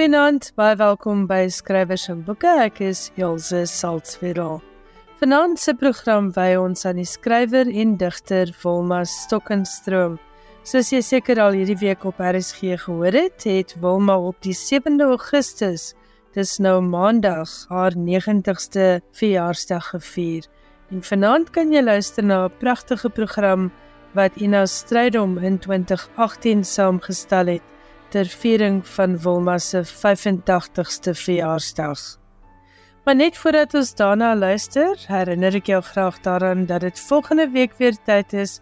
Goeienaand, baie welkom by Skrywers en Boeke. Ek is Elsje Saltzwedel. Vanaand se program wy ons aan die skrywer en digter Wilma Stokenstroom. Soos jy seker al hierdie week op RSG gehoor het, het Wilma op die 7de Augustus, dis nou Maandag, haar 90ste verjaarsdag gevier. En vanaand kan jy luister na 'n pragtige program wat Ina Strydom in 2018 saamgestel het ter viering van Wilma se 85ste verjaarsdag. Maar net voordat ons daarna luister, herinner ek jou graag daaraan dat dit volgende week weer tyd is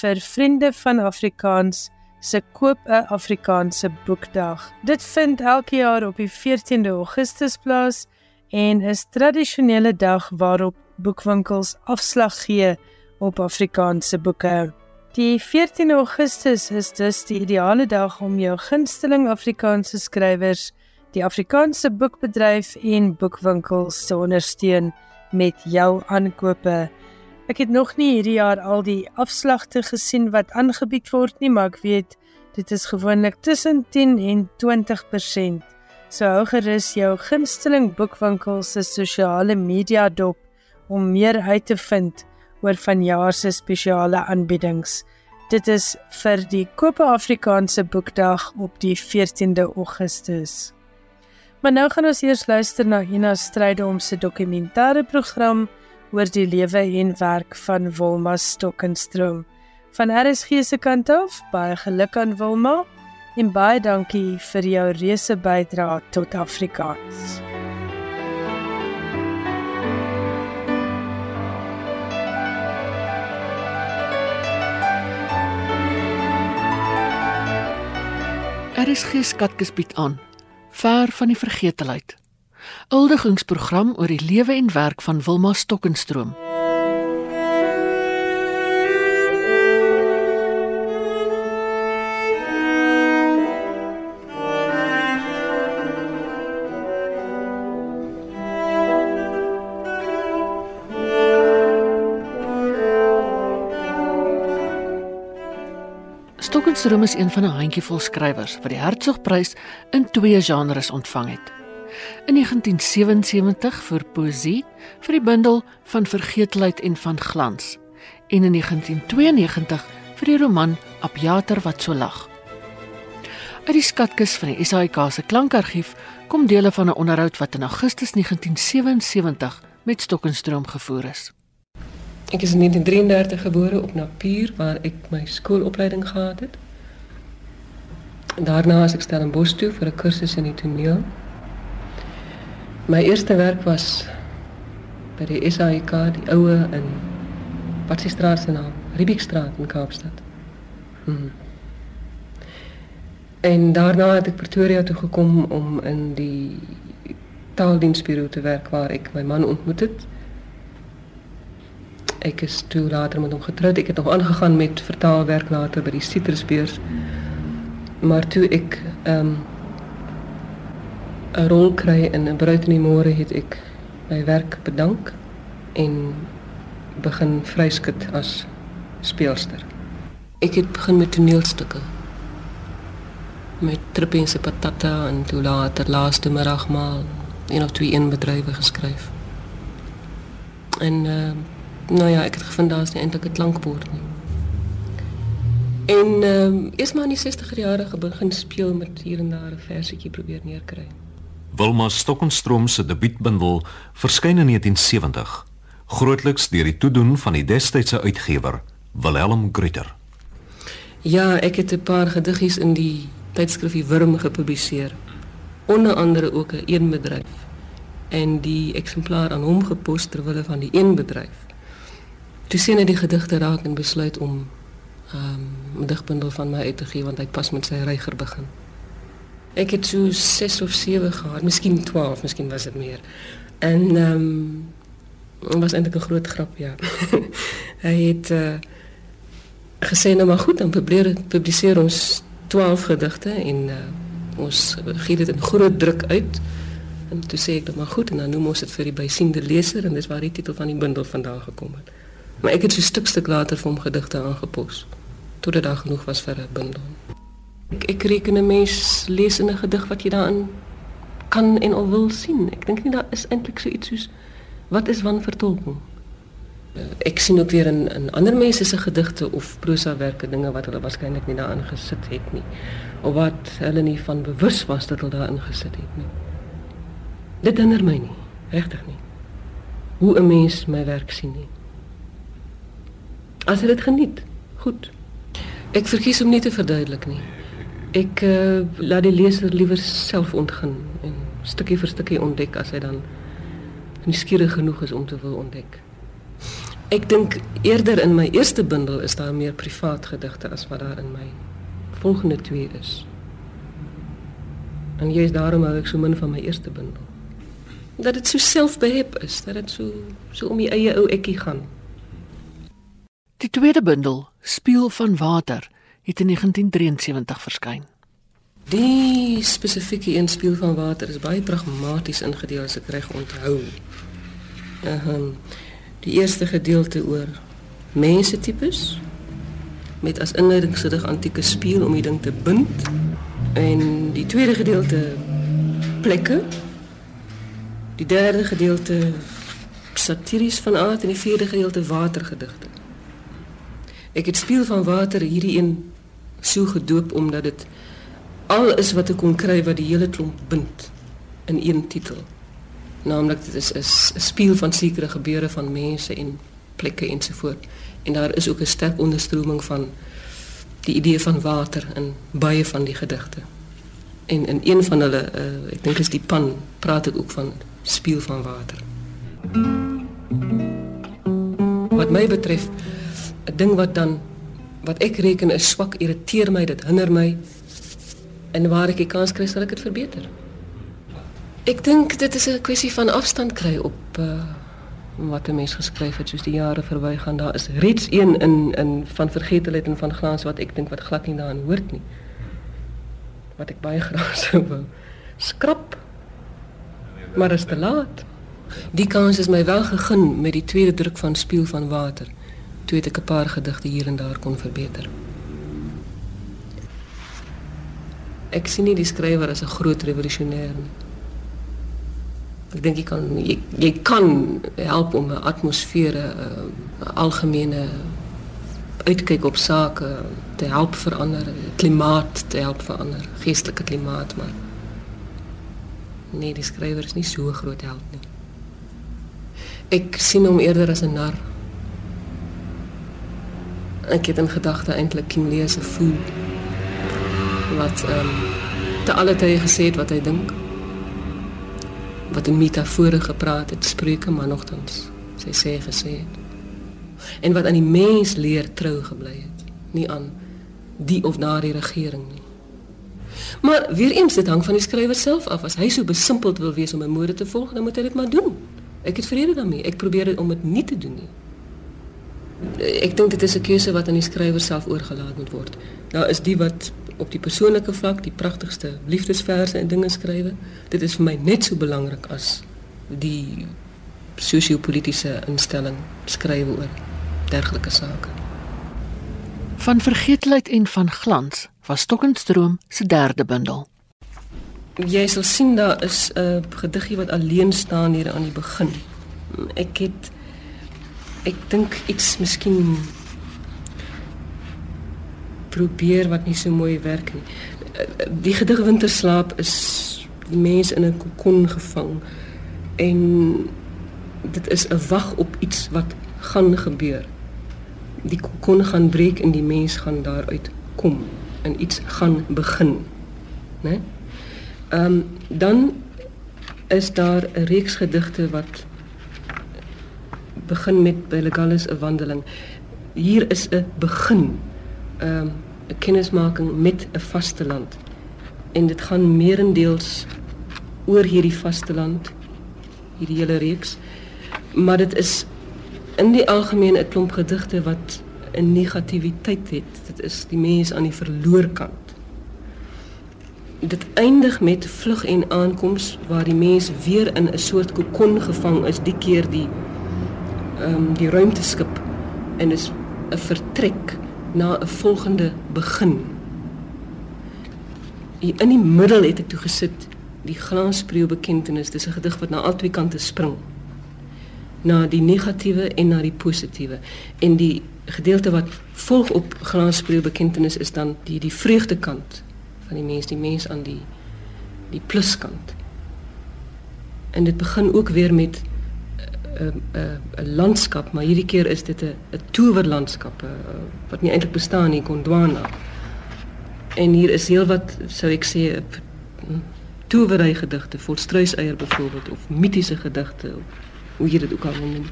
vir Vriende van Afrikaans se koop 'n Afrikaanse boekdag. Dit vind elke jaar op die 14de Augustus plaas en is tradisionele dag waarop boekwinkels afslag gee op Afrikaanse boeke. Die 14 Augustus is dus die ideale dag om jou gunsteling Afrikaanse skrywers, die Afrikaanse boekbedryf en boekwinkels te ondersteun met jou aankope. Ek het nog nie hierdie jaar al die afslagte gesien wat aangebied word nie, maar ek weet dit is gewoonlik tussen 10 en 20%. So hou gerus jou gunsteling boekwinkels se sosiale media dop om meer uit te vind oor vanjaar se spesiale aanbiedings. Dit is vir die Koop Afrikaanse Boekdag op die 14de Augustus. Maar nou gaan ons eers luister na Hina Strydom se dokumentêre program oor die lewe en werk van Wilma Stokenstroom. Van RSG se kant af, baie geluk aan Wilma en baie dankie vir jou reuse bydrae tot Afrikaans. RSG skatkis bied aan ver van die vergetelheid. Uldigingsprogram oor die lewe en werk van Wilma Stokkenstroom. Stokkenstroom is een van 'n handjievol skrywers wat die Hertzogprys in twee genres ontvang het. In 1977 vir poesie vir die bundel van vergeetlikheid en van glans en in 1992 vir die roman Abjater wat so lag. Uit die skatkis van die SAIK se klankargief kom dele van 'n onderhoud wat in Augustus 1977 met Stokkenstroom gevoer is. Ek is in 1933 gebore op Napier waar ek my skoolopleiding gehad het. Daarna is ek Stellenbosch toe vir 'n kursus in die toneel. My eerste werk was by die SAIK, die oue in wat se straat se naam? Riebeekstraat in Kaapstad. Hmm. En daarna het ek Pretoria toe gekom om in die taaldiensbureau te werk waar ek my man ontmoet het. Ek is toe later met hom getroud. Ek het nog aangegaan met vertaalwerk later by die Citrusbeurs. Maar toe ek ehm um, 'n rol kry in 'n bruid in die môre het ek my werk bedank en begin vryskut as speelster. Ek het begin met toneelstukke. Met Trippense Patata en toe later laaste middag maar een of twee een bedrywe geskryf. En ehm uh, nou ja, ek het gevind daar is nie eintlik 'n klankbord nie. En ehm um, eers maar in die 60er jare begin speel met hier en daar 'n versietjie probeer neerkry. Wilma Stokenstroom se debuutbundel verskyn in 1970, grootliks deur die toedoen van die destydse uitgewer Wilhelm Grutter. Ja, ek het 'n paar gediggies in die tydskrifie Wurm gepubliseer. Onder andere ook 'n een bedryf en die eksemplaar aan hom gepos ter wille van die een bedryf. Toe sien hy die gedigte raak en besluit om um, digbundel van my uit te gee want hy pas met sy reiger begin. Ek het so 6 of 7 gehad, miskien 12, miskien was dit meer. En ehm um, was eintlik 'n groot grap, ja. hy het uh, gesê nou maar goed, dan publiseer, publiseer ons 12 gedigte en uh, ons gee dit in groot druk uit. En toe sê ek dan maar goed en dan noem ons dit vir die bysiende leser en dis waar die titel van die bundel vandaan gekom het. Maar ek het so stuk stuk later vir hom gedigte aangepos tot dit daar genoeg was vir 'n bundel. Ek ek reken 'n mens lees in 'n gedig wat jy daarin kan en al wil sien. Ek dink nie daar is eintlik so iets soos wat is wanvertolking. Uh, ek sien ook weer in in ander mense se gedigte of prosawerke dinge wat hulle waarskynlik nie daarin gesit het nie of wat hulle nie van bewus was dat hulle daarin gesit het nie. Dit hinder my nie, regtig nie. Hoe 'n mens my werk sien nie. As jy dit geniet, goed. Ek verkies om nie te verduidelik nie. Ek uh, laat die leser liewer self ontgin en stukkie vir stukkie ontdek as hy dan nuuskierig genoeg is om te wil ontdek. Ek dink eerder in my eerste bundel is daar meer privaat gedigte as wat daar in my volgende twee is. En jy's daarom hou ek so min van my eerste bundel. Dat dit so selfbehep is, dat dit so so om die eie ou ekkie gaan. Die tweede bundel, Spieël van water, het in 1973 verskyn. Die spesifieke een spieël van water is baie pragmaties ingedeel as ek reg onthou. Ehm uh, die eerste gedeelte oor mense tipes met as inleidingsgedig antieke spieël om die ding te bind en die tweede gedeelte plekke. Die derde gedeelte satiries van aard en die vierde gedeelte watergedigte. Ek het spieël van water hierdie een so gedoop omdat dit al is wat ek kon kry wat die hele klomp bind in een titel. Naamlik dit is 'n spieël van sekere gebeure van mense en plekke ensovoorts. En daar is ook 'n sterk onderstroming van die idee van water in baie van die gedigte. En in een van hulle, uh, ek dink is die pan, praat ek ook van spieël van water. Wat my betref, 'n ding wat dan wat ek reken is swak, irriteer my, dit hinder my. En waar ek die kans kry, sal ek dit verbeter. Ek dink dit is 'n kwessie van afstand kry op uh wat 'n mens geskryf het soos die jare verbygaan. Daar is reeds een in in van vergetelheid en van glans wat ek dink wat glad nie daarin hoort nie. Wat ek baie graag sou wou skrap. Maar is te laat. Die kans is my wel gegeen met die tweede druk van Spieël van Water toe het ek 'n paar gedigte hier en daar kon verbeter. Ek sien nie die skrywer as 'n groot revolusionêr nie. Ek dink jy kan jy, jy kan help om 'n atmosfeer, 'n algemene uitkyk op sake te help verander, klimaat te help verander, geestelike klimaat maar. Nee, die skrywer is nie so groot held nie. Ek sien hom eerder as 'n nar ek het in gedagte eintlik Kim Lee se voel wat ehm um, te alle tye gesê het wat hy dink wat 'n metafore gepraat het spreuke maar nogtans sy sê gesê het. En wat aan die mens leer trou gebly het nie aan die of daardie regering nie. Maar weer eens dit hang van die skrywer self af. As hy so besimpeld wil wees om 'n mode te volg dan moet hy dit maar doen. Ek het vrede daarmee. Ek probeer dit om dit nie te doen nie ek dink dit is 'n keuse wat aan die skrywer self oorgelaat moet word. Daar is die wat op die persoonlike vlak die pragtigste liefdesverse en dinge skrywe. Dit is vir my net so belangrik as die sosio-politiese instelling skrywe oor dergelike sake. Van vergeetlikheid en van glans was Stokkenstroom se derde bundel. Jy sal sien daar is 'n gediggie wat alleen staan hier aan die begin. Ek het ek dink iets miskien probeer wat nie so mooi werk nie. Die gedig Winterslaap is die mens in 'n kokon gevang en dit is 'n wag op iets wat gaan gebeur. Die kokon gaan breek en die mens gaan daaruit kom en iets gaan begin, né? Ehm um, dan is daar 'n reeks gedigte wat begin met by Legalis 'n wandeling. Hier is 'n begin. Ehm um, 'n kennismaking met 'n vasteland. En dit gaan meerendeels oor hierdie vasteland, hierdie hele reeks. Maar dit is in die algemeen 'n klomp gedigte wat 'n negativiteit het. Dit is die mens aan die verloor kant. Dit eindig met vlug en aankoms waar die mens weer in 'n soort kokon gevang is, die keer die um, die ruimteskip en is 'n vertrek na 'n volgende begin. In die middel het ek toe gesit die glanspreeu bekentenis, dis 'n gedig wat na albei kante spring. Na die negatiewe en na die positiewe. En die gedeelte wat volg op glanspreeu bekentenis is dan die die vreugdekant van die mens, die mens aan die die pluskant. En dit begin ook weer met 'n landskap, maar hierdie keer is dit 'n 'n towerlandskap wat nie eintlik bestaan nie, Gondwana. En hier is heel wat sou ek sê 'n towery gedigte, volstruiseier byvoorbeeld of mitiese gedigte of hoe jy dit ook al noem.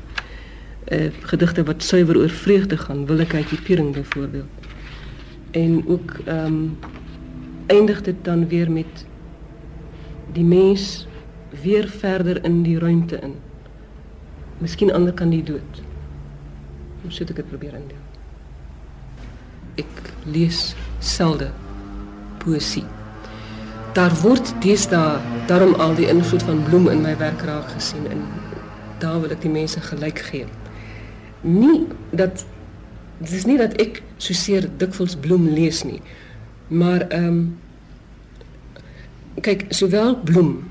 Eh gedigte wat suiwer oor vreugde gaan, willikheidjie piering byvoorbeeld. En ook ehm um, eindig dit dan weer met die mens weer verder in die ruimte in. Miskien ander kan die dood. Hoe sou ek dit probeer indeel? Ek lees selde poesie. Daar word deesdae daarom al die invloed van bloem in my werk raak gesien en daar wil ek die mense gelyk gee. Nie dat dit is nie dat ek so seer dikwels bloem lees nie. Maar ehm um, kyk, sowel bloem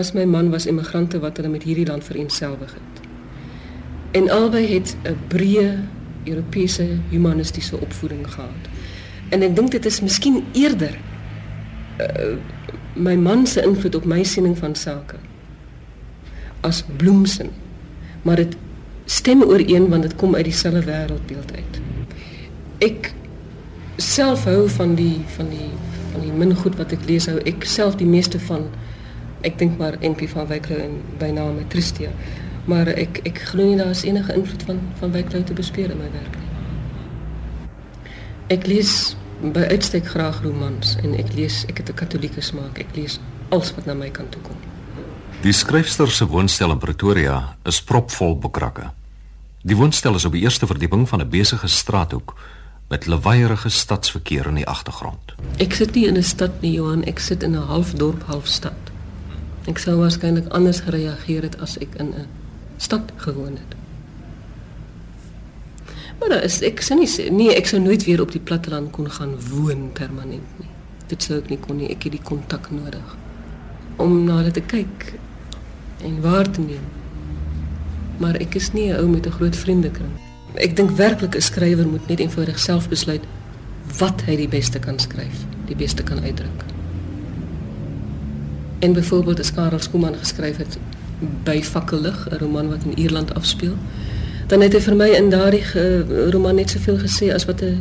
as my man was immigrante wat hulle met hierdie land vereenselwig het. En albei het 'n breë Europese humanistiese opvoeding gehad. En ek dink dit is miskien eerder uh, my man se invloed op my siening van sake as bloemsin. Maar dit stem ooreen want dit kom uit dieselfde wêreldbeeld uit. Ek self hou van die van die van die min goed wat ek lees hou ek self die meeste van ek dink maar NP van Wyklou en byname Tristia. Maar ek ek glo nie daar is enige invloed van van Wyklou te bespeer in my werk nie. Ek lees by uitstek graag romans en ek lees ek het 'n katolieke smaak. Ek lees alles wat na my kant toe kom. Die skryfster se woonstel in Pretoria is propvol boekrakke. Die woonstel is op die eerste verdieping van 'n besige straathoek met lawaaierige stadsverkeer in die agtergrond. Ek sit nie in 'n stad nie, Johan, ek sit in 'n halfdorp, halfstad. Ek sou waarskynlik anders gereageer het as ek in 'n stad gewoon het. Maar daar is ek sê nie nee, ek sou nooit weer op die platteland kon gaan woon permanent nie. Dit sou ek nie kon nie. Ek het die kontak nodig om na hulle te kyk en waar te neem. Maar ek is nie 'n ou met 'n groot vriendekring. Ek dink werklik 'n skrywer moet net eenvoudig self besluit wat hy die beste kan skryf, die beste kan uitdruk. En byvoorbeeld as Karel Skooman geskryf het by Fakkellig, 'n roman wat in Ierland afspeel, dan het hy vir my in daardie roman net soveel gesê as wat hy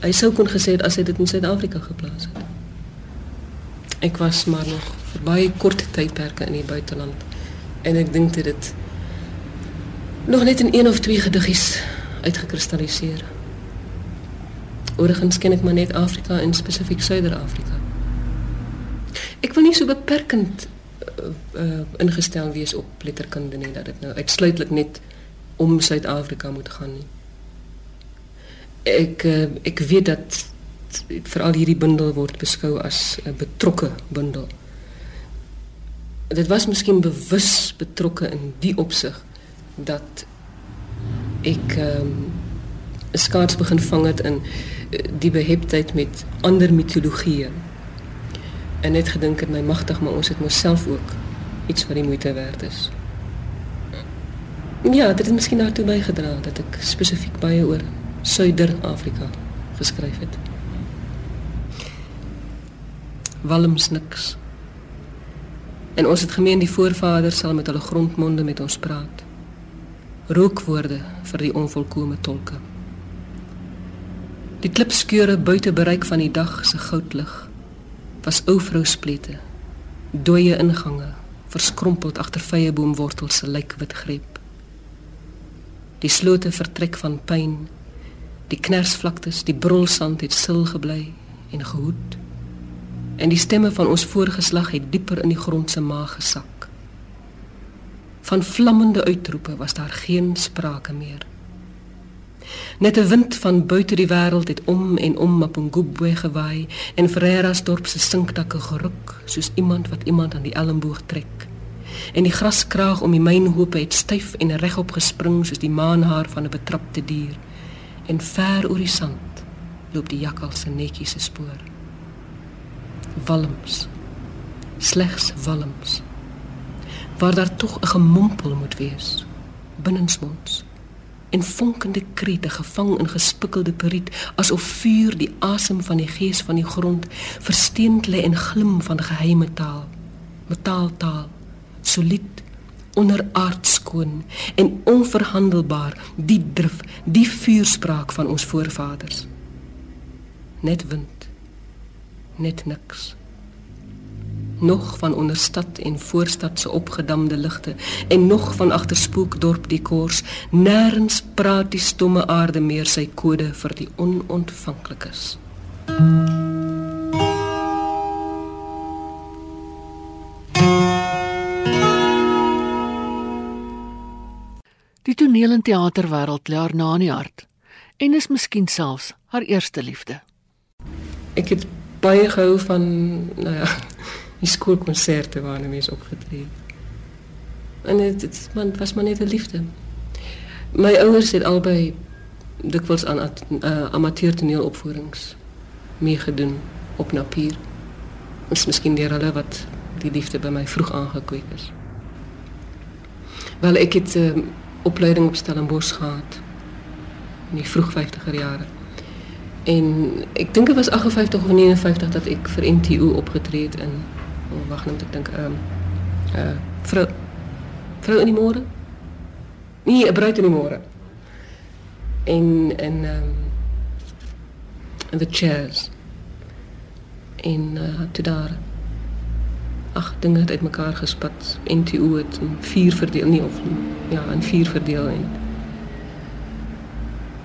hy sou kon gesê het as hy dit in Suid-Afrika geplaas het. Ek was maar nog vir baie kort tydperke in die buiteland en ek dink dit het nog net in een of twee gediggies uitgekristalliseer. Oorgens ken ek maar net Afrika en spesifiek Suider-Afrika. Ek wil nie so beperkend uh, uh, ingestel wees op letterkunde nie dat dit nou uitsluitlik net om Suid-Afrika moet gaan nie. Ek uh, ek weet dat veral hierdie bundel word beskou as 'n betrokke bundel. Dit was miskien bewus betrokke in die opsig dat ek ehm um, skaars begin vang het in die beheptheid met ander mitologieë. En net gedink het my magtig, maar ons het mos self ook iets wat die moeite werd is. Ja, dit het miskien daartoe bygedra dat ek spesifiek baie oor Suider-Afrika geskryf het. Walms niks. En ons het gemeen die voorvaders sal met hulle grondmonde met ons praat rookwoorde vir die onvolkome tolke. Die klipskeure buite bereik van die dag se goudlig was ou vrou splette, dooie ingange, verskrompeld agter vye boomwortels se lykwit greep. Die slote vertrek van pyn, die knersvlaktes, die brulsand het sil gebly en gehoed. En die stemme van ons voorgeslag het dieper in die grond se maag gesak. Van vlammende uitroepe was daar geen sprake meer. Net 'n wind van buite die wêreld het om en om Mapungubwe gewaai en Ferreira's dorp se sinkdakke geruk soos iemand wat iemand aan die elmboog trek. En die graskraag om die mynhope het styf en regop gespring soos die maanhaar van 'n betrapte dier. En ver oor die sand loop die jakkals se netjies se spoor. Walms. slegs walms. Waar daar tog 'n gemompel moet wees binnensmonds en vonkende krete gevang in gespikkelde periet asof vuur die asem van die gees van die grond versteend lê en glim van geheime taal metaaltaal solied onderaards skoon en onverhandelbaar die drif die vuurspraak van ons voorvaders. Net wind net niks nog van onder stad en voorstad se opgedamde ligte en nog van agter spookdorp dekors nêrens praat die stomme aarde meer sy kode vir die onontvanklikes Die toneel en teaterwêreld lê haar na in die hart en is miskien selfs haar eerste liefde. Ek het baie gehou van nou ja, die skoolkonserte waarna mense opgetree het. En dit dit man was maar net 'n liefde. My ouers het albei dikwels aan uh, amateur toneelopvoerings meegedoen op Napier. Dit is miskien deur hulle wat die liefde by my vroeg aangekweek is. Wel ek het 'n uh, eh, opleiding op Stellenbosch gehad in die vroeg 50er jare. En ek dink dit was 58 of 59 dat ek vir NTU opgetree het in oh, wag net ek dink ehm um, uh vrou vrou in die môre? Nee, 'n bruid in die môre. En en ehm um, in the chairs. En uh toe daar ag dinge het uitmekaar gespat. NTU het in vier verdeel nie of ja, in vier verdeel en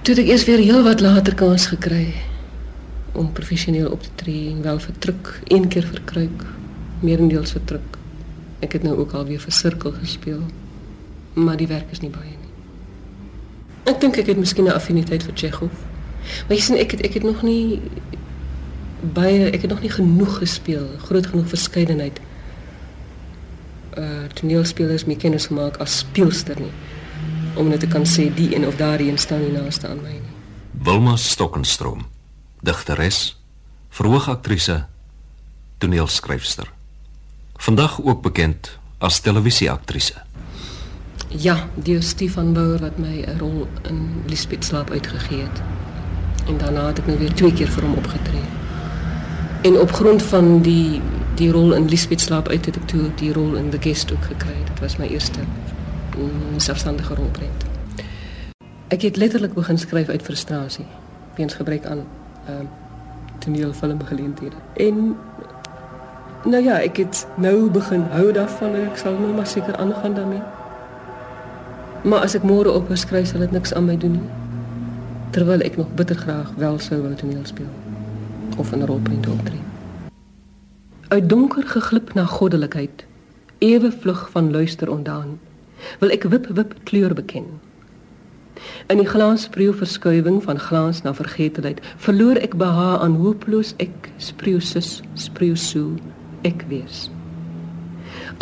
toe ek eers weer heel wat later kans gekry om professioneel op te tree en wel vir druk een keer vir kruik meerendeels vir druk. Ek het nou ook al weer vir sirkel gespeel. Maar die werk is nie baie nie. Ek dink ek het miskien 'n affiniteit vir Chekhov. Maar jy sien ek het ek het nog nie baie ek het nog nie genoeg gespeel, groot genoeg verskeidenheid uh toneelspelers mee kennis gemaak as speelster nie om net te kan sê die een of daardie een staan nie naaste aan my nie. Wilma Stokenstroom, digteres, verhoogaktrise, toneelskryfster. Vandag ook bekend as televisieaktrise. Ja, die Stefan Bauer wat my 'n rol in Lisbeth Slaap uitgegee het. En daarna het ek nou weer twee keer vir hom opgetree. En op grond van die die rol in Lisbeth Slaap uit het ek toe die rol in The Guest ook gekry. Dit was my eerste mm, selfstandige rolprent. Ek het letterlik begin skryf uit frustrasie weens gebrek aan ehm uh, toneelfilmgeleenthede. En Nou ja, ek het nou begin hou daarvan en ek sal nou maar seker aangaan daarmee. Maar as ek môre op geskryf sal dit niks aan my doen nie. Terwyl ek nog bitter graag wel sou wil toneel speel of 'n rolprent optree. Uit donker geglip na goddelikheid, ewe vlug van luister ondaan, wil ek wip wip kleur beken. In die glanspreeu verskuiwing van glans na vergetelheid, verloor ek beha aan hooploos ek spreusus spreusu ek wees.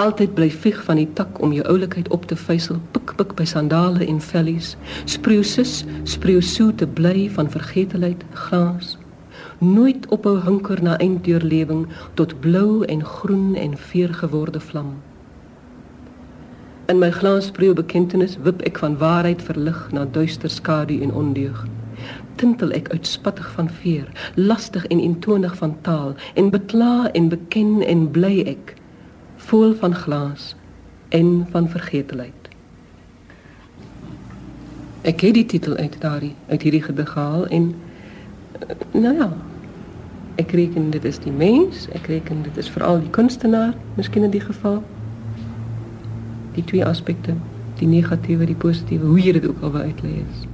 Altyd bly vlieg van die tak om jou oulikheid op te vuisel, pik pik by sandale en vellies, spreeu sus, spreeu so te bly van vergetelheid, glas. Nooit ophou hunker na einddeurlewing tot blou en groen en veer geworde vlam. In my glanspreeu bekentenis wip ek van waarheid verlig na duister skadu en ondeug tintel ek uitspattig van veer, lastig en intonig van taal en bekla en beken en bly ek vol van glas en van vergetelheid. Ek het die titel uit daardie uit hierdie gedig gehaal en eh, nou ja, ek reken dit is die mens, ek reken dit is veral die kunstenaar, miskien in die geval. Die twee aspekte, die negatiewe, die positiewe, hoe jy dit ook al wou uitlei is.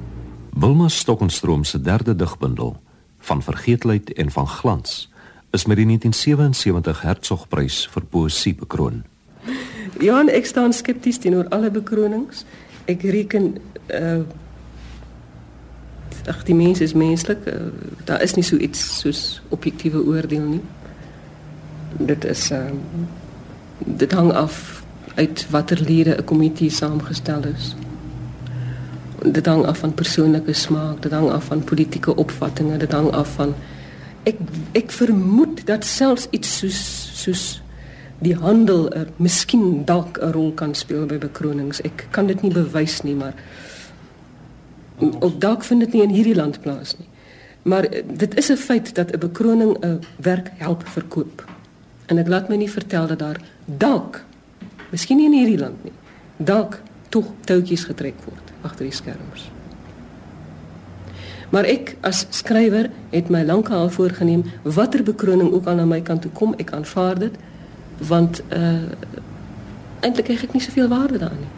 Wilma Stokenstroom se derde digbundel van vergeetlikheid en van glans is met die 1977 Hertzogprys vir poësie bekroon. Ja, ek staan skepties teenoor alle bekronings. Ek reken uh ag die mens is menslik. Uh, daar is nie so iets soos objektiewe oordeel nie. Dit is uh, dit hang af uit watter lede 'n komitee saamgestel is dit hang af van persoonlike smaak, dit hang af van politieke opvattinge, dit hang af van ek ek vermoed dat selfs iets soos soos die handel er miskien dalk 'n rol kan speel by bekronings. Ek kan dit nie bewys nie, maar of dalk vind dit nie in hierdie land plaas nie. Maar eh, dit is 'n feit dat 'n bekroning 'n werk help verkoop. En ek laat my nie vertel dat daar dalk miskien nie in hierdie land nie, dalk tog touwtjies getrek word agter die skerms. Maar ek as skrywer het my lankal voorgenem watter bekroning ook al na my kant toe kom, ek aanvaar dit want uh eintlik kry ek nie soveel waarde daarin nie.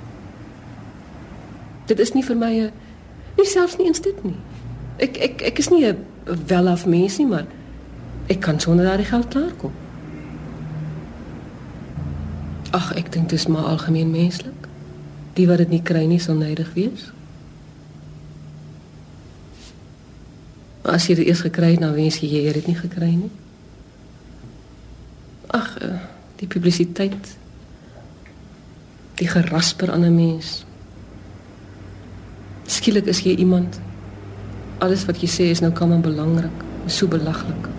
Dit is nie vir my 'n nie selfs nie eens dit nie. Ek ek ek is nie 'n welaf mens nie, maar ek kan sonder daardie geld klaarkom. Ag, ek dink dit is maar algemeen menslik. Die wat dit nie kry nie, sal neydig wees. As jy dit eers gekry het, dan wens jy jy het dit nie gekry nie. Ag, eh, die publisiteit. Die gerasper aan 'n mens. Skielik is jy iemand. Alles wat jy sê is nou kom belangrik, so belaglik.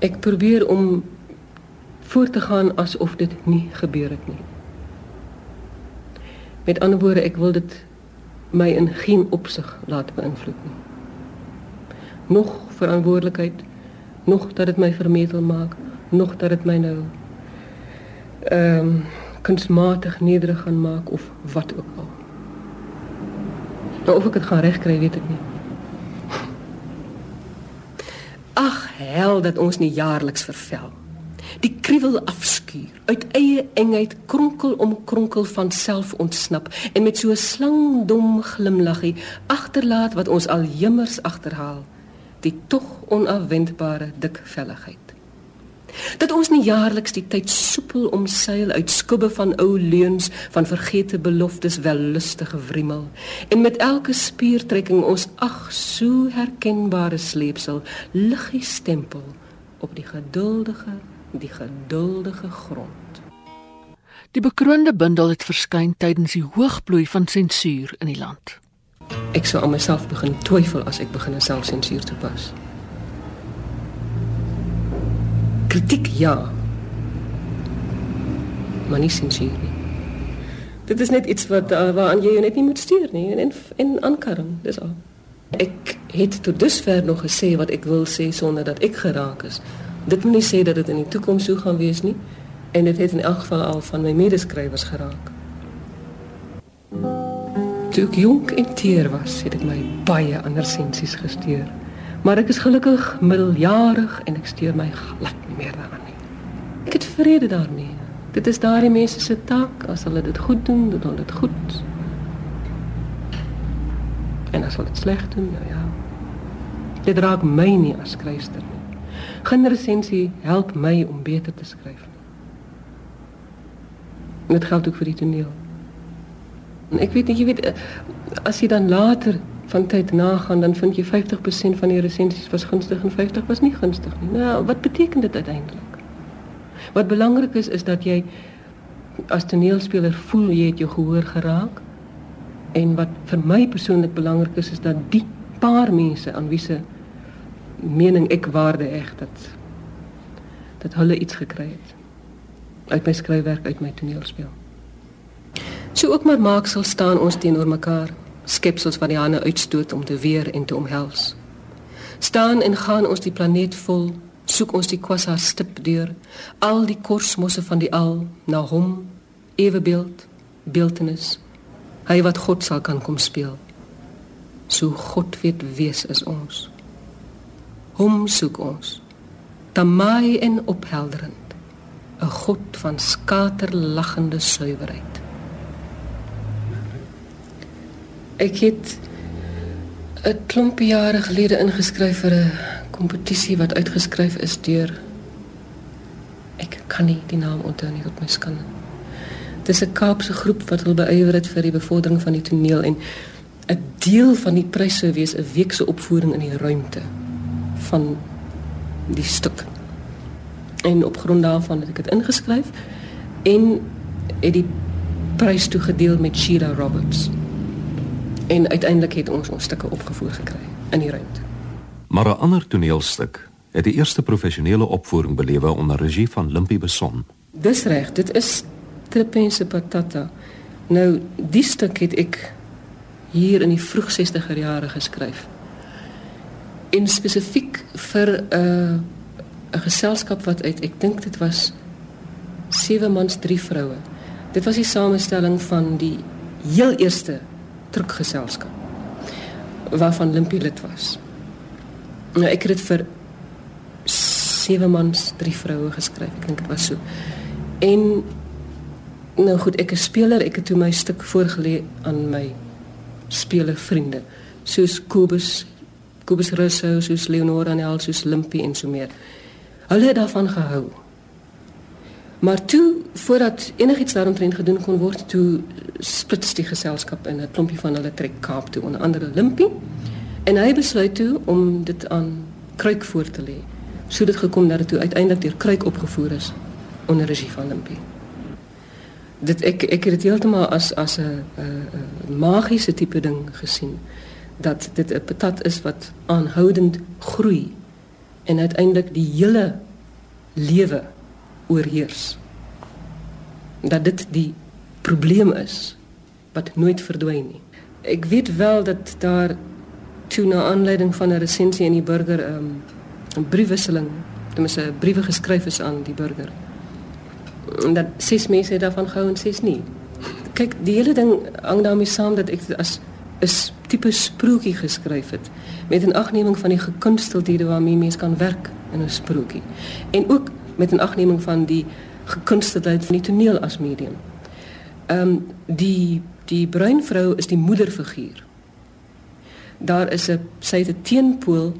Ek probeer om voort te gaan asof dit nie gebeur het nie. Met ander woorde, ek wil dit my in geen opsig laat beïnvloed nie nog verantwoordelikheid, nog dat dit my vermetel maak, nog dat dit my nou ehm um, kunsmatig nederig gaan maak of wat ook al. Nou of ek dit gaan regkry, weet ek nie. Ag, hel dat ons nie jaarliks vervel. Die kriewel afskuur, uit eie engheid kronkel om kronkel van self ontsnap en met so 'n slangdom glimlaggie agterlaat wat ons al jimmers agterhaal die tog onafwendbare dikvelligheid. Dat ons nie jaarliks die tyd soepel omseil uit skubbe van ou leuns van vergete beloftes wel lustige wrimmel en met elke spiertrekking ons ag so herkenbare sleepsel liggie stempel op die geduldige die geduldige grond. Die bekroonde bundel het verskyn tydens die hoogbloei van sensuur in die land. Ek sou aan myself begin twyfel as ek begin selfsensuur toepas. Kritiek ja. Maar nie sensuur nie. Dit is net iets wat uh, waaraan jy net nie moet stuur nie en en aankarring, dis al. Ek het tot dusver nog gesê wat ek wil sê sonder dat ek geraak is. Dit moet nie sê dat dit in die toekoms sou gaan wees nie en dit het in elk geval al van my medeskrywers geraak. Toe ek jonk en teer was, het ek my baie ander sensies gesteer. Maar ek is gelukkig middeljarig en ek steur my glad nie meer daaraan nie. Ek het vrede daarmee. Dit is daardie mense se taak as hulle dit goed doen, doen hulle dit goed. En as hulle dit sleg doen, nou ja. Dit raak my nie as skrywer nie. Geen resensie help my om beter te skryf. Dit geld ook vir die toneel. En ek weet nie, jy weet eh, as jy dan later van tyd nagaan, dan vind jy 50% van die resensies was gunstig en 50 was nie gunstig nie. Nou, wat beteken dit uiteindelik? Wat belangrik is is dat jy as toneelspeler voel jy het jou gehoor geraak. En wat vir my persoonlik belangrik is is dat die paar mense aan wie se mening ek waarde eg dat dat hulle iets gekry het uit my skryfwerk uit my toneelspel. So ook maar maak sal staan ons teenoor mekaar, skepsels wat die hande uitstoot om te weer en te omhels. Staan en gaan ons die planeet vol, soek ons die kwasar stip deur, al die kosmosse van die al na hom, ewebeeld, beeltenis, hy wat God sal kan kom speel. So God weet wees is ons. Hom soek ons. Tamai en ophelderend, 'n God van skaterlagende suiwerheid. Ek het 'n klomp jare gelede ingeskryf vir 'n kompetisie wat uitgeskryf is deur ek kan nie die naam onthou nie op my skande. Dis 'n Kaapse groep wat wil beywer het vir die bevordering van die toneel en 'n deel van die prys sou wees 'n week se opvoering in die ruimte van die stuk. En op grond daarvan het ek dit ingeskryf en het die prys toegedeel met Shira Roberts. En uiteindelik het ons ons stukke opgevoer gekry in die ruimte. Maar 'n ander toneelstuk het die eerste professionele opvoering belewe onder regie van Limpie Beson. Dis reg, dit is Tripense Patata. Nou, die stuk het ek hier in die vroeg 60er jare geskryf. En spesifiek vir 'n uh, 'n geselskap wat uit ek dink dit was sewe mans, drie vroue. Dit was die samestelling van die heel eerste drukgeselskap waarvan Limpie lid was. Nou ek het dit vir sewe mans, drie vroue geskryf. Ek dink dit was so. En nou goed, ek is speler, ek het toe my stuk voorgelê aan my speler vriende, soos Kobus, Kobus Rousseau, soos Leonora Nel, soos Limpie en so meer. Hulle het daarvan gehou. Maar toe voordat enigiets daaromtrent gedoen kon word, toe splits die geselskap in 'n klompie van hulle trek Kaap toe, onder andere Limpie. En hy besluit toe om dit aan Kruik voor te lê. So dit gekom dat dit toe uiteindelik deur Kruik opgevoer is onder regie van Limpie. Dit ek ek het dit heeltemal as as 'n magiese tipe ding gesien dat dit 'n patat is wat aanhoudend groei en uiteindelik die hele lewe oorheers. Dat dit die probleem is wat nooit verdwyn nie. Ek weet wel dat daar toe na aanleiding van 'n resensie in die burger 'n um, 'n briefwisseling, ten minste briewe geskryf is aan die burger. En dat ses mense daarvan gehou en ses nie. Kyk, die hele ding hang daarmee saam dat ek as 'n tipe sprokie geskryf het met 'n agneming van die gekunsteldhede waarmee mens kan werk in 'n sprokie. En ook met 'n agneming van die gekunsteldheid van die toneel as medium. Ehm um, die die bruin vrou is die moederfiguur. Daar is 'n sy het 'n teenpool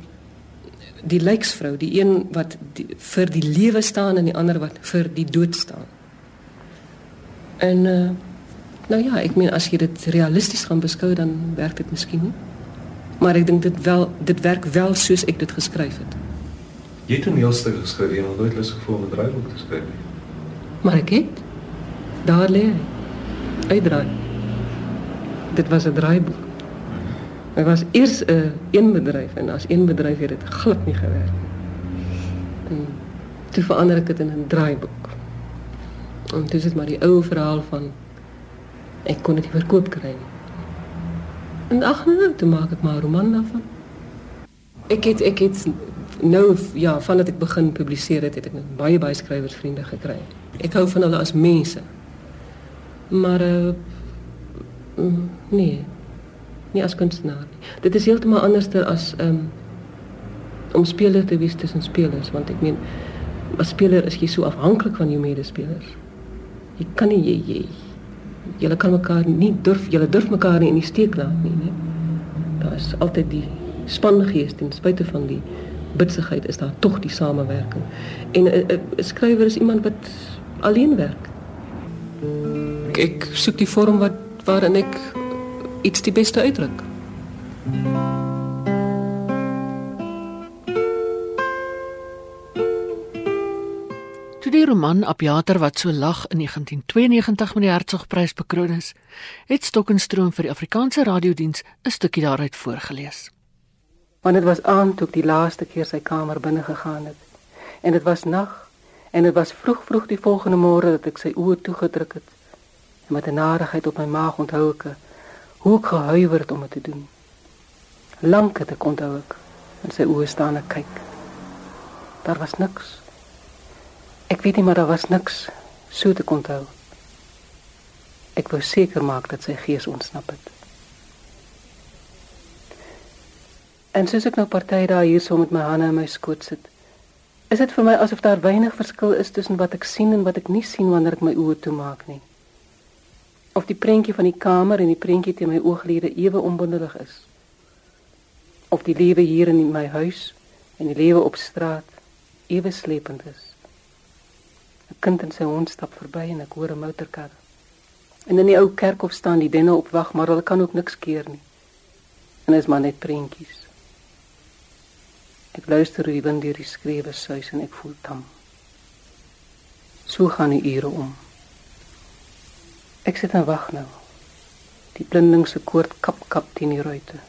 die lijksvrou, die een wat die, vir die lewe staan en die ander wat vir die dood staan. En uh, nou ja, ek meen as jy dit realisties gaan beskou dan werk dit miskien nie. Maar ek dink dit wel dit werk wel soos ek dit geskryf het. Jy het 'n toneelstuk geskryf en nooit lus gevoel om 'n draaiboek te skryf nie. Maar ek het daar lê uitdraai. Dit was 'n draaiboek. Dit was eers 'n uh, een bedryf en as een bedryf het dit glad nie gewerk nie. En toe verander ek dit in 'n draaiboek. En dis dit maar die ou verhaal van ek kon dit nie verkoop kry nie. En ag nee, toe maak ek maar 'n roman daarvan. Ek het ek het nou ja, vandat ek begin publiseer het, het ek net baie baie skrywersvriende gekry. Ek hou van hulle as mense. Maar uh, nee, nie as kunstenaar nie. Dit is heeltemal anderster as um, om speler te wees tussen spelers, want ek meen as speler is jy so afhanklik van jou medespelers. Jy kan nie jy jy julle kan mekaar nie durf julle durf mekaar nie in die steek nie, né? Daar is altyd die spangees ten spyte van die bitsigheid is daar tog die samewerking. En 'n skrywer is iemand wat alleen werk. Ek, ek soek die vorm wat waarin ek iets die beste uitdruk. Die roman Apiater wat so lag in 1992 met die Hertzogprys bekroon is, het Stokkenstroom vir die Afrikaanse radiodiens 'n stukkie daaruit voorgeles. Want dit was aan toe ek die laaste keer sy kamer binne gegaan het. En dit was nag en dit was vroeg vroeg die volgende môre dat ek sy oë toegedruk het. En met 'n narigheid op my maag onthou ek hoe ek gehuiwer het om dit te doen. Lank het ek onthou ek in sy oë staan en kyk. Daar was niks. Ek weet nie maar daar was niks so te onthou. Ek wou seker maak dat sy gees ontsnap het. En soos ek nou party daai hier so met my hande in my skoot sit, is dit vir my asof daar weinig verskil is tussen wat ek sien en wat ek nie sien wanneer ek my oë toemaak nie of die prentjie van die kamer en die prentjie te my ooglede ewe onbondelig is. Of die lewe hier in my huis en die lewe op straat ewe slepend is. Kind en sy hond stap verby en ek hoor 'n motorkar. En in die ou kerkhof staan die denne op wag, maar hulle kan ook niks keer nie. En is maar net prentjies. Ek luister hoe die wind deur die skreewe suis en ek voel tam. So gaan die ure om. Ek sit en wag nou. Die blindingse koord kap kap teen die ruite.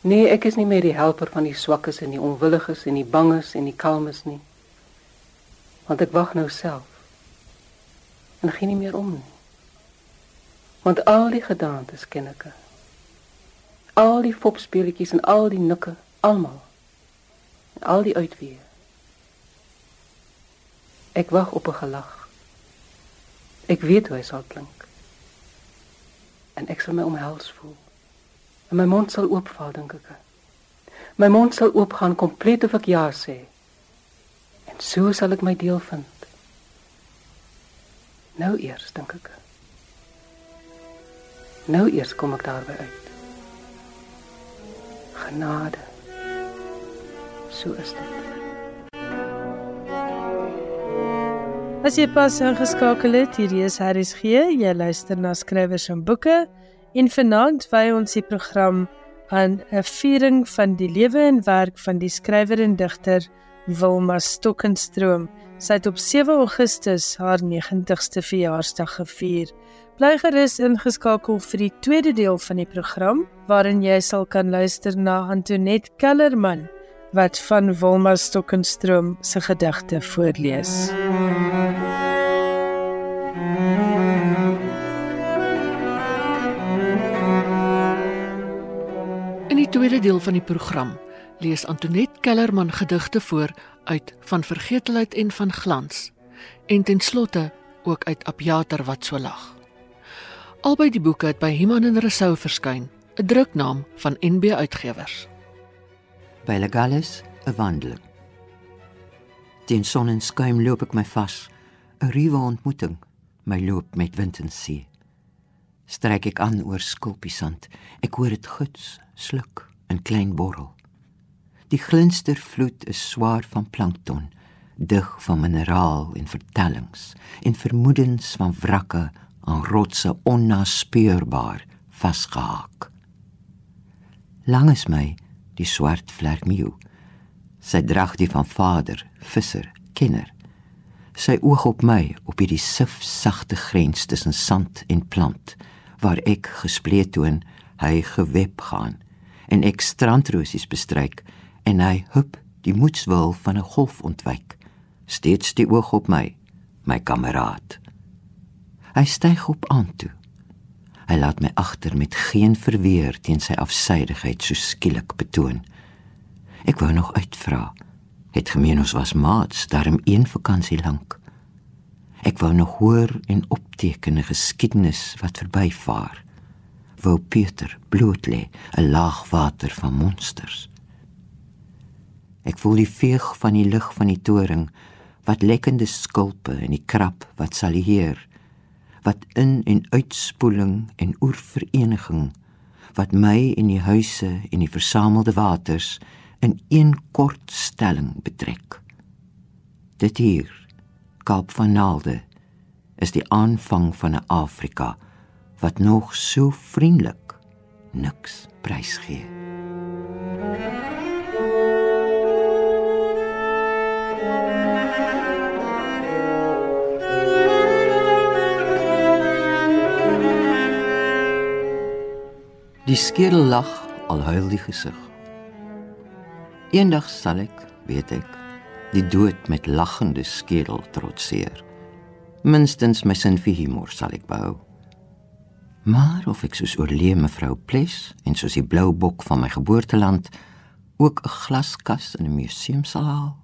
Nee, ek is nie meer die helper van die swakkes en die onwilliges en die banges en die kalmes nie. Want ek wag nou self. En geen nie meer om nie. Want al die gedagtes ken ek. Al die fopspeletjies en al die nikke, almal. Al die uitweë. Ek wag op 'n gelag. Ek weet hoe hy sal klink. En ek sal my omhels voel. En my mond sal oopval, dink ek. My mond sal oopgaan kompleet of ek ja sê. En so sal ek my deel vind. Nou eers, dink ek. Nou eers kom ek daarby uit. Genade. So is dit. As jy pas ingeskakel het, hierdie is Harris G. Jy luister na skrywers en boeke en vanaand wy ons die program aan 'n viering van die lewe en werk van die skrywer en digter Wilma Stokenstroom. Sy het op 7 Augustus haar 90ste verjaarsdag gevier. Bly gerus ingeskakel vir die tweede deel van die program waarin jy sal kan luister na Antoinette Kellerman wat van Wilma Stokenstroom se gedigte voorlees. In die tweede deel van die program lees Antoinette Kellerman gedigte voor uit Van Vergetelheid en van Glans en ten slotte ook uit Abjater wat so lag. Albei die boeke het by Iman en Rousseau verskyn, 'n druknaam van NB Uitgewers by Legalis 'n wandeling. Teen son en skuim loop ek my vas, 'n ruwe ontmoeting, my loop met wind en see. Stryk ek aan oor skulpiesand, ek hoor dit guts, sluk in klein borrel. Die glinstervloed is swaar van plankton, dig van mineraal en vertellings en vermoedens van wrakke aan rotse onnaspeurbaar vasgehaak. Langs my die swart vlerkmeeu. Sy drag die van vader, visser, kenner. Sy oog op my op hierdie sif sagte grens tussen sand en plant waar ek gespleet toon, hy geweb gaan en ek strandrosies bestryk en hy hup die moetswil van 'n golf ontwyk. Steeds die oog op my, my kameraad. Hy styg op aan toe. Hy laat my agter met geen verweer teen sy afsydigheid so skielik betoon. Ek wou nog uitvra. Het gemeen ons was maats, daarom een vakansie lank. Ek wou nog hoor en opteken 'n geskiedenis wat verbyvaar. Wou Pieter bloot lê, 'n laag water van monsters. Ek voel die veeg van die lig van die toring wat lekkende skulpe en die krap wat salieer wat in en uitspoeling en oervereniging wat my en die huise en die versamelde waters in een kort stelling betrek. Dit hier, Kaap van Naalde, is die aanvang van 'n Afrika wat nog so vriendelik niks prysgee. Die skedel lag al huil die gesig. Eendag sal ek, weet ek, die dood met lagende skedel trotseer. Minstens my sin vir humor sal ek behou. Maar of ek soos oorlee mevrou Ples en soos die blou bok van my geboorteland ook 'n glaskas in 'n museum sal haal.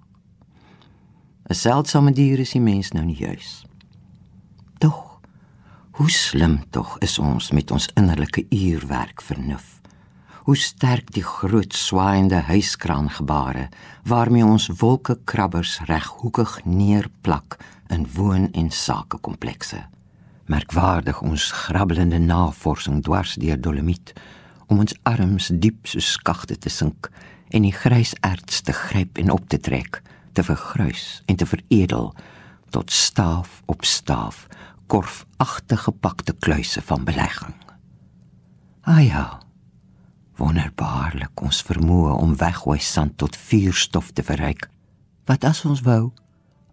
'n Seldsame dier is die mens nou nie juis. Hoe slim tog is ons met ons innerlike uurwerk vernuf. Hoe sterk die groot swaaiende huiskraangebare waarmee ons wolkekrabbers reghoekig neerplak in woon- en sakekomplekse. Merkwaardig ons grabbelende navorsing dwars deur dolomiet om ons arms diep so skagte te sink en die grys erts te gryp en op te trek, te vergruis en te veredel tot staaf op staaf korfagtige gepakte kluise van belegging. Ah ja. Wonderbaarlik ons vermoë om weggooi sand tot vuurstof te verryk. Wat as ons wou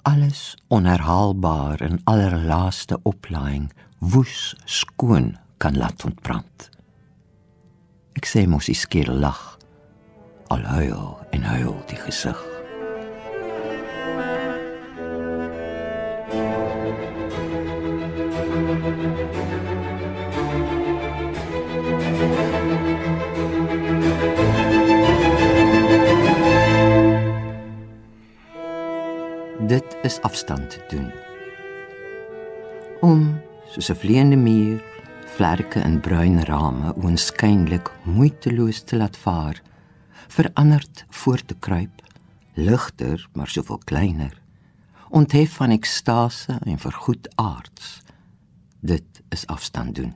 alles onherhaalbaar in allerlaaste oplaaiing woes skoon kan laat ontbrand. Ek sê mos die skedel lag Al huil en huil die gesig. Is afstand te doen. Om soos 'n vleiende muur, vlerke in bruin rame oënskynlik moeiteloos te laat vaar, veranderd voor te kruip, ligter maar soveel kleiner, onthef van ekstase en vergoed aards. Dit is afstand doen.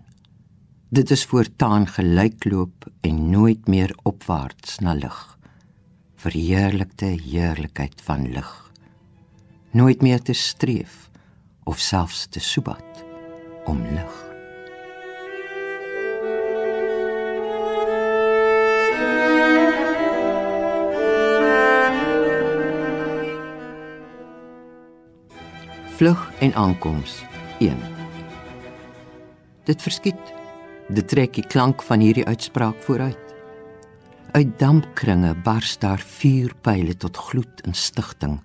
Dit is voortaan gelykloop en nooit meer opwaarts na lig. Verheerlikte heerlikheid van lig nooit meer te streef of selfs te soebat om lig. Vlug en aankoms 1 Dit verskiet dit trek die klank van hierdie uitspraak vooruit uit dampkringe bars daar vuurpyle tot gloed en stigting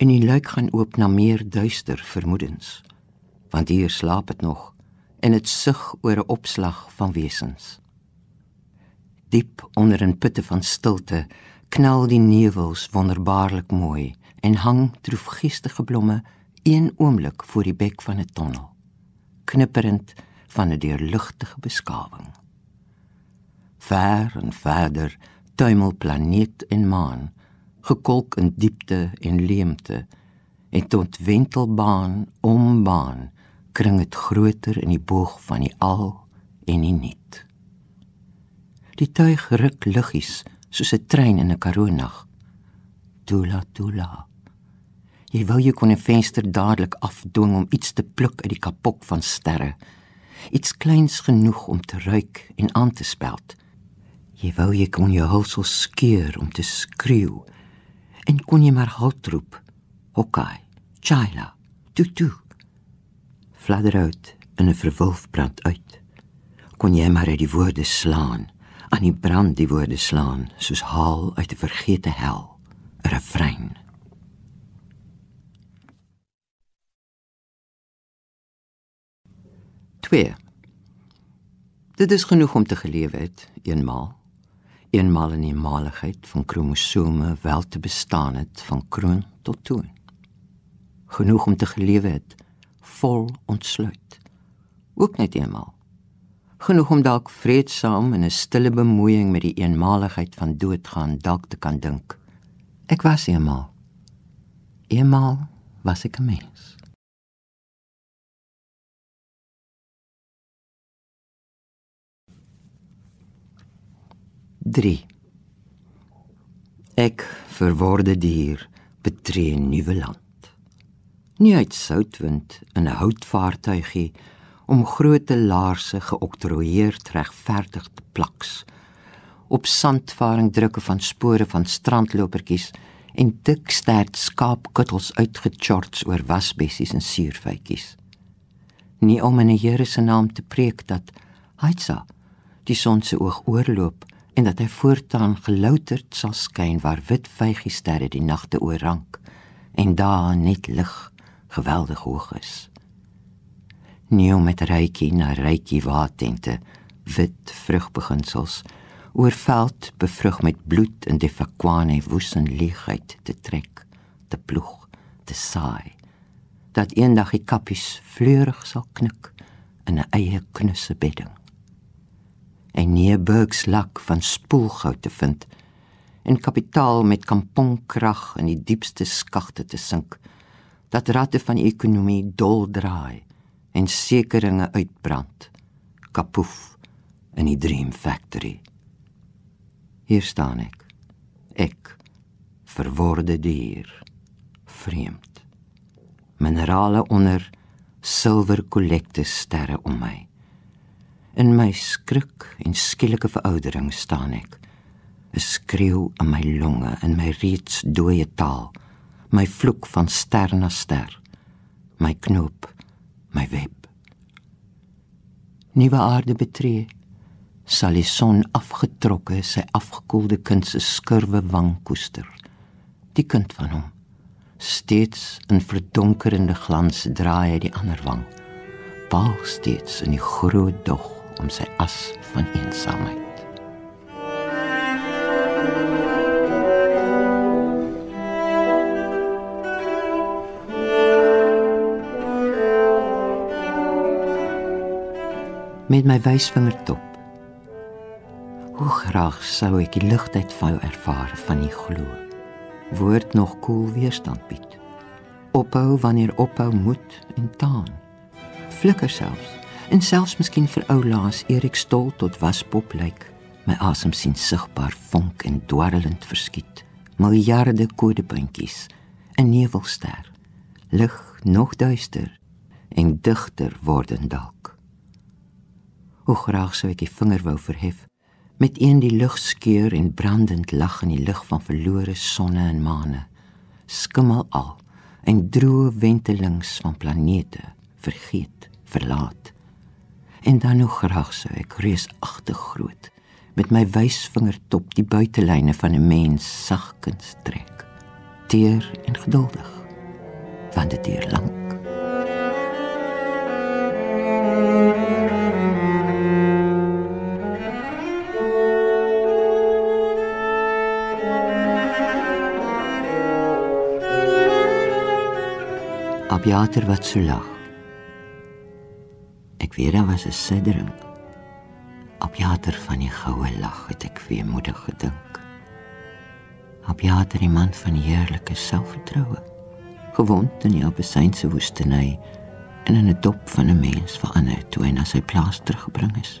en die luik gaan oop na meer duister vermoedens want hier slaap dit nog en dit sug oor 'n opslag van wesens diep onder 'n putte van stilte knal die nevels wonderbaarlik mooi en hang droefgeestige blomme een oomblik voor die bek van 'n tonnel knipperend van 'n deurligtige beskawing. Ver en verder tuimel planeet en maan gekolk in diepte en leemte en tot wentelbaan om baan kring dit groter in die boog van die al en die niet. Die tuig ruk liggies soos 'n trein in 'n karoonag. Tula tula. Jy wou jy kon 'n venster dadelik afdwing om iets te pluk uit die kapok van sterre. Iets kleins genoeg om te ruik en aan te speld. Jy wou jy kon jou hulsel skeur om te skreeu en kon jy maar halt roep. Hokai, Chaila, tutu. Fladder uit in 'n verwulf brand uit. Kon jy maar die woorde slaan, aan die brand die woorde slaan, soos haal uit 'n vergete hel, 'n refrein. Twee. Dit is genoeg om te geleef het, eenmaal eenmal in die maligheid van kromosome wel te bestaan het van kroon tot toon. Genoeg om te gelewe het, vol ontsluit. Ook net eenmal. Genoeg om dalk vreedsaam in 'n stille bemoeiing met die eenmaligheid van doodgaan dalk te kan dink. Ek was eenmal. Eenmal was ek 'n mens. 3 Ek verworde dier betree 'n nuwe land. Nie uit soutwind in 'n houtvaartuigie om groote laarse geoktroeëerd regverdig te plaks op sandvaring drukke van spore van strandlopertjies en dik stert skaapkuttels uitgechorts oor wasbessies en suurfytjies. Nie om in die Here se naam te preek dat Haitsa die son se oog oorloop en dat hy voortaan gelouterd sal skyn waar wit vygie-sterre die nagte oorrank en daar net lig geweldig hoog is. Nie om met rykie na rykie watente wit vrugbeginsels oor veld bevrug met bloed en defakwane woesen leegheid te trek, te ploeg, te saai dat eendag die kappies fleurig sal knik in 'n eie knusse bedding en nie 'n burgslak van spoelgoud te vind en kapitaal met kampongkrag in die diepste skagte te sink dat ratte van die ekonomie dol draai en sekeringe uitbrand kapoef in die dream factory. Hier staan ek. Ek verworde dier vreemd. Minerale onder silwer kollekte sterre om my In my skrik en skielike veroudering staan ek. 'n Skreeu in my longe in my reeds dooie taal. My vloek van ster na ster. My knoop, my web. Nuwe aarde betree. sal die son afgetrokke sy afgekoelde kind se skurwe wang koester. Die kind van hom steeds in verdonkerende glans draai hy die ander wang. Paal steeds in die groot dog om sy as van eensaamheid. met my wysvingertop. Hoe graag sou ek die ligtheid van jou ervaar van die glo. Woord nog koel weerstand bied. Ophou wanneer ophou moet en taan. Flikker selfs en selfs miskien vir ou laas Erik stol tot waspop lyk. My asem sien sigbaar vonk en dwarrelend verskiet. Miljarde kodepuntjies, 'n nevelster. Lig nog duister en digter word dalk. Hoe graag sou ek die vinger wou verhef met een die lug skeur en brandend lag in die lig van verlore sonne en maane. Skimmel al en droë wentelings van planete vergeet, verlaat. En dan hoe graag sou ek reusagtig groot met my wysvingertop die buitelyne van 'n mens sagkens trek. Teer en geduldig. Want dit duur lank. Abiater wat so lag. Ek weet daar was 'n siddering. Abiater van die goue lag het ek weemoedig gedink. Abiater die man van heerlike selfvertroue, gewond in die Abessynse woestyny en in 'n dop van 'n mens verander toe hy na sy plaas teruggebring is.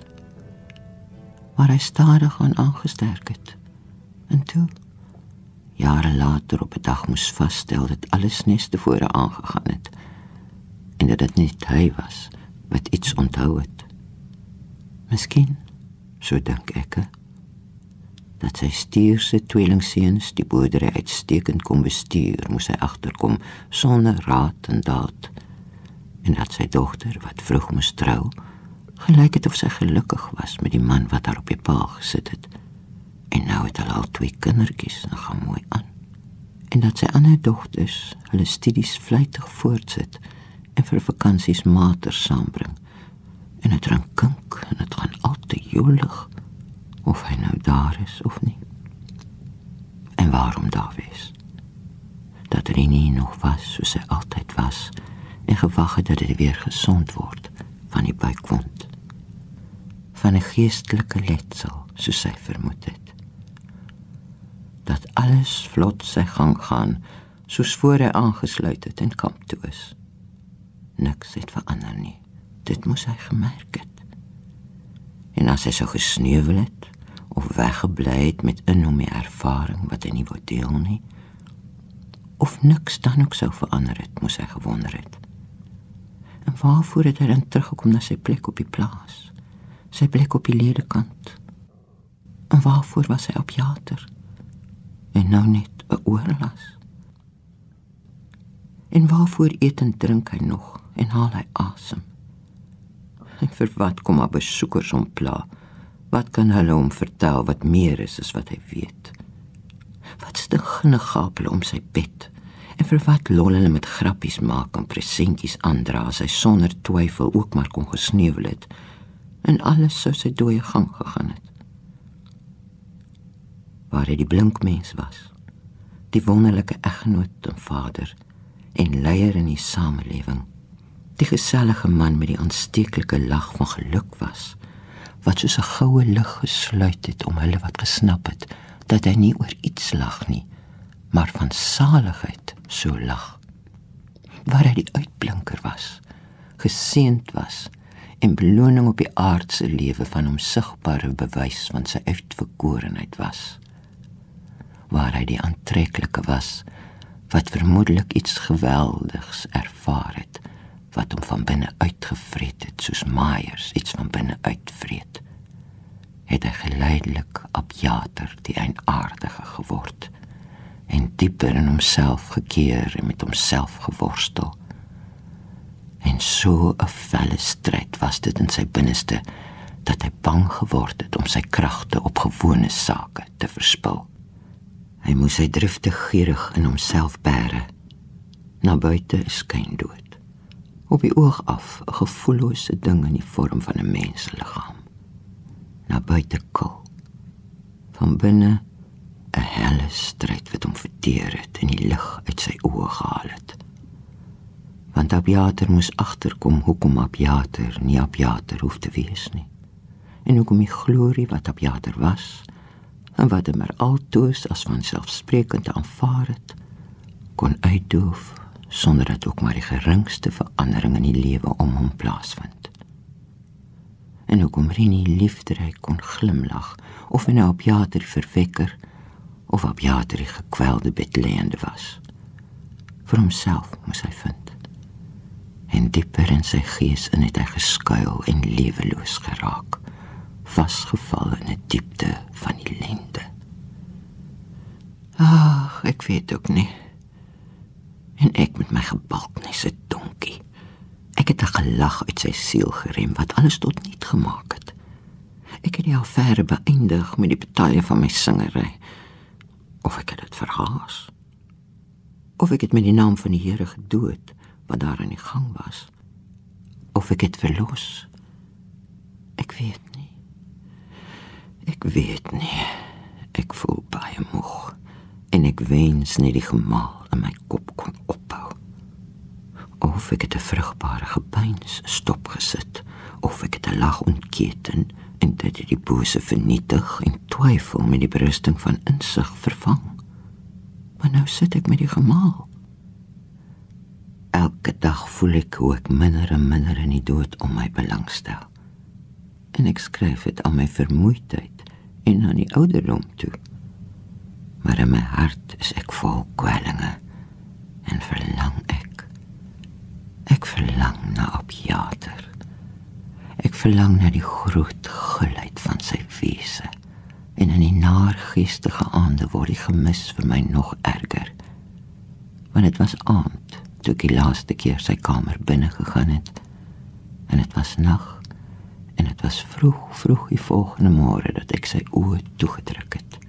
Waar hy stadig aan aangesterk het. En toe jare later op 'n dag moes vasstel dat alles nes tevore aangegaan het en dat dit nie hy was wat iets onthou het. Miskien, so dink ek, dat sy stuurse tweelingseuns die boerdery uitstekend kon bestuur, moes hy agterkom sonder raad en daad en dat sy dogter wat vroeg moes trou, gelyk het of sy gelukkig was met die man wat haar op die paal gesit het. En nou het hulle al twee kindertjies en gaan mooi aan. En dat sy ander dogters hulle studies vlytig voortsit en vir vakansies mater saambring. En dit drink kink en dit gaan altyd jolig of hy nou daar is of nie. En waarom daar wees? Dat hy nie nog was soos hy altyd was en gewag het dat hy weer gesond word van die buikwond. Van 'n geestelike letsel, soos hy vermoed het dat alles vlot sy gang gaan soos voor hy aangesluit het en kamp toe is. Niks het verander nie. Dit moes hy gemerk het. En as hy so gesneuwel het of weggebly het met 'n nomie ervaring wat hy nie wou deel nie, of niks dan ook sou verander het, moes hy gewonder het. En waarvoor het hy dan teruggekom na sy plek op die plaas? Sy plek op die ledekant. En waarvoor was hy op jater? en nou net 'n oorlas. En waarvoor eet en drink hy nog en haal hy asem? En vir wat kom maar besoekers om pla? Wat kan hulle hom vertel wat meer is as wat hy weet? Wat stingne gapel om sy bed? En vir wat lol hulle met grappies maak en presentjies aandra as hy sonder twyfel ook maar kon gesneuwel het en alles sou sy dooie gang gegaan het? waar hy die blink mens was, die wonderlike eggenoot en vader en leier in die samelewing, die gesellige man met die aansteeklike lag van geluk was, wat soos 'n goue lig gesluit het om hulle wat gesnap het dat hy nie oor iets lag nie, maar van saligheid so lag. Waar hy die uitblinker was, geseend was en beloning op die aardse lewe van hom sigbare bewys van sy uitverkorenheid was waar hy die aantreklike was wat vermoedelik iets geweldigs ervaar het wat hom van binne uitgevreet het soos maaiers iets van binne uitvreet het hy geleidelik op jater die eienaardige geword en dieper in homself gekeer en met homself geworstel en so 'n felle stryd was dit in sy binneste dat hy bang geword het om sy kragte op gewone sake te verspil. Hy moes sy drifte gierig in homself bære. Na buite skyn dood. Op die oog af 'n gevoellose ding in die vorm van 'n mensliggaam. Na buite kil. Van binne 'n helle stryd wat hom verteer het en die lig uit sy oë gehaal het. Want Abiater moes agterkom hoekom Abiater nie Abiater hoef te wees nie. En hoekom die glorie wat Abiater was en wat hom altoos as vanselfsprekend aanvaar het, kon uitdoof sonder dat ook maar die geringste verandering in die lewe om hom plaasvind. En hoekom Rini liefderyk kon glimlag of hy nou op Jater verwekker of op Jater die gekwelde bedleende was. Vir homself moes hy vind. En dieper in sy gees in het hy geskuil en leweloos geraak vasgeval in 'n diepte van ellende. Ag, ek weet ook nie. En ek met my gebalknisse donkie. Ek het 'n gelag uit sy siel gerem wat alles tot niet gemaak het. Ek het die affære beëindig met die betalje van my singery. Of ek het dit verhaas. Of ek het met die naam van die Here gedood wat daar in die gang was. Of ek het verlos. Ek weet nie. Ek weet nie. Ek voel baie moeg en ek wens net die gemaal in my kop kon ophou. Of ek het 'n vrugbare gepeins stop gesit of ek het 'n lag ontketen en dit het die bose vernietig en twyfel met die berusting van insig vervang. Maar nou sit ek met die gemaal. Elke dag voel ek hoe ek minder en minder in die dood om my belangstel. En ek skryf dit aan my vermoeidheid en aan die ouderdom toe. Maar in my hart is ek vol kwellinge en verlang ek. Ek verlang na Abjater. Ek verlang na die groot gulheid van sy wese. En in die naargeestige aande word die gemis vir my nog erger. Want dit was aand toe ek die laaste keer sy kamer binne gegaan het. En dit was nag en dit was vroeg vroeg die volgende môre dat ek sy oë toegedruk het.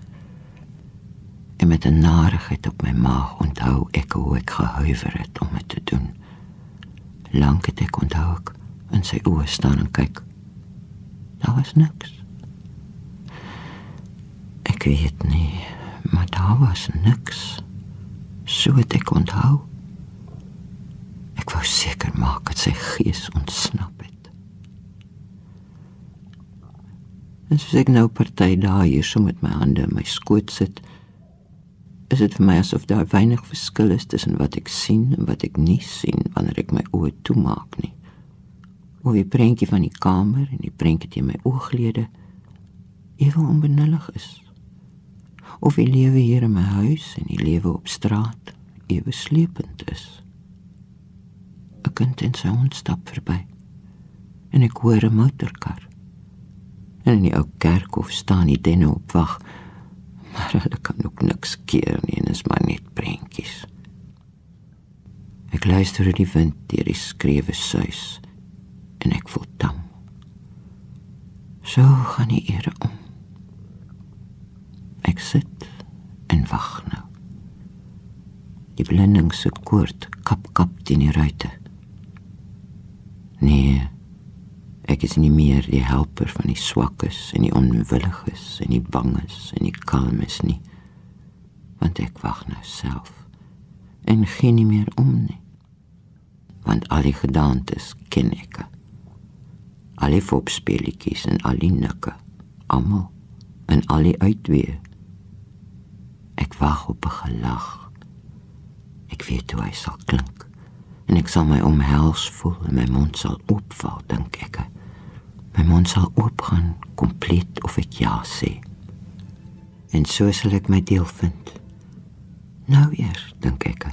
En met 'n narigheid op my maag onthou ek hoe ek gehuiwer het om dit te doen. Lank het ek onthou ek in sy oë staan en kyk. Daar was niks. Ek weet nie, maar daar was niks. So het ek onthou. Ek wou seker maak dat sy gees ontsnap het. En soos ek nou party dae hier so met my hande in my skoot sit, is dit vir my asof daar weinig verskil is tussen wat ek sien en wat ek nie sien wanneer ek my oë toemaak nie. Of die prentjie van die kamer en die prentjie teen my ooglede ewe onbenullig is. Of die lewe hier in my huis en die lewe op straat ewe slepend is. Ek kan dit so ontstap verby. En ek hoor 'n motorkar. En in die ou kerkhof staan die denne op wag. Maar hulle kan ook niks keer nie en is maar net prentjies. Ek luister die wind deur die skrewe suis en ek voel tam. So gaan die ere om. Ek sit en wag nou. Die blending se koord kap kap teen die ruite. Nee, Ek is nie meer die helper van die swakkes en die onwilliges en die banges en die kalmes nie. Want ek wag nou self en geen nie meer om nie. Want al die gedaantes ken ek. Al die opspelletjies en al die nikke, almal en al die uitweë. Ek wag op 'n gelag. Ek weet hoe hy sal klink en ek sal my omhels voel en my mond sal oopval dink ek. My mond sal oopgaan kompleet of ek ja sê. En so sal ek my deel vind. Nou eers, dink ek.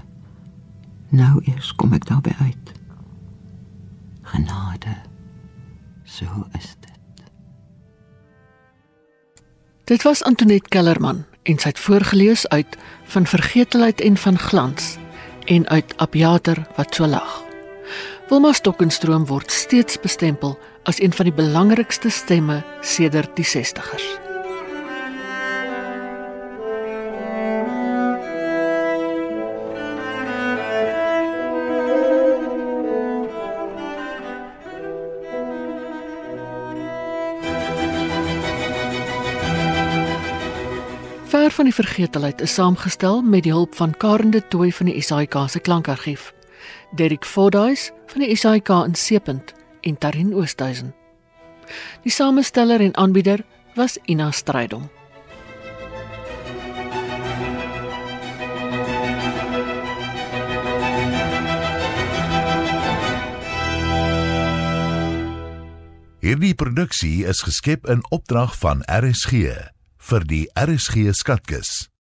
Nou eers kom ek daarby uit. Genade. So is dit. Dit was Antoinette Kellerman en sy het voorgeles uit van vergetelheid en van glans en uit Abiater wat so lag. Wilma Stokkenstroom word steeds bestempel as een van die belangrikste stemme sedert die 60ers. Ver van die vergetelheid is saamgestel met die hulp van Karen de Tooy van die SAIK se klankargief, Derek Fordyce van die SAIK in Seepunt en Tarin Oosthuizen. Die samesteller en aanbieder was Ina Strydom. Hierdie produksie is geskep in opdrag van RSG vir die RSG skatkis.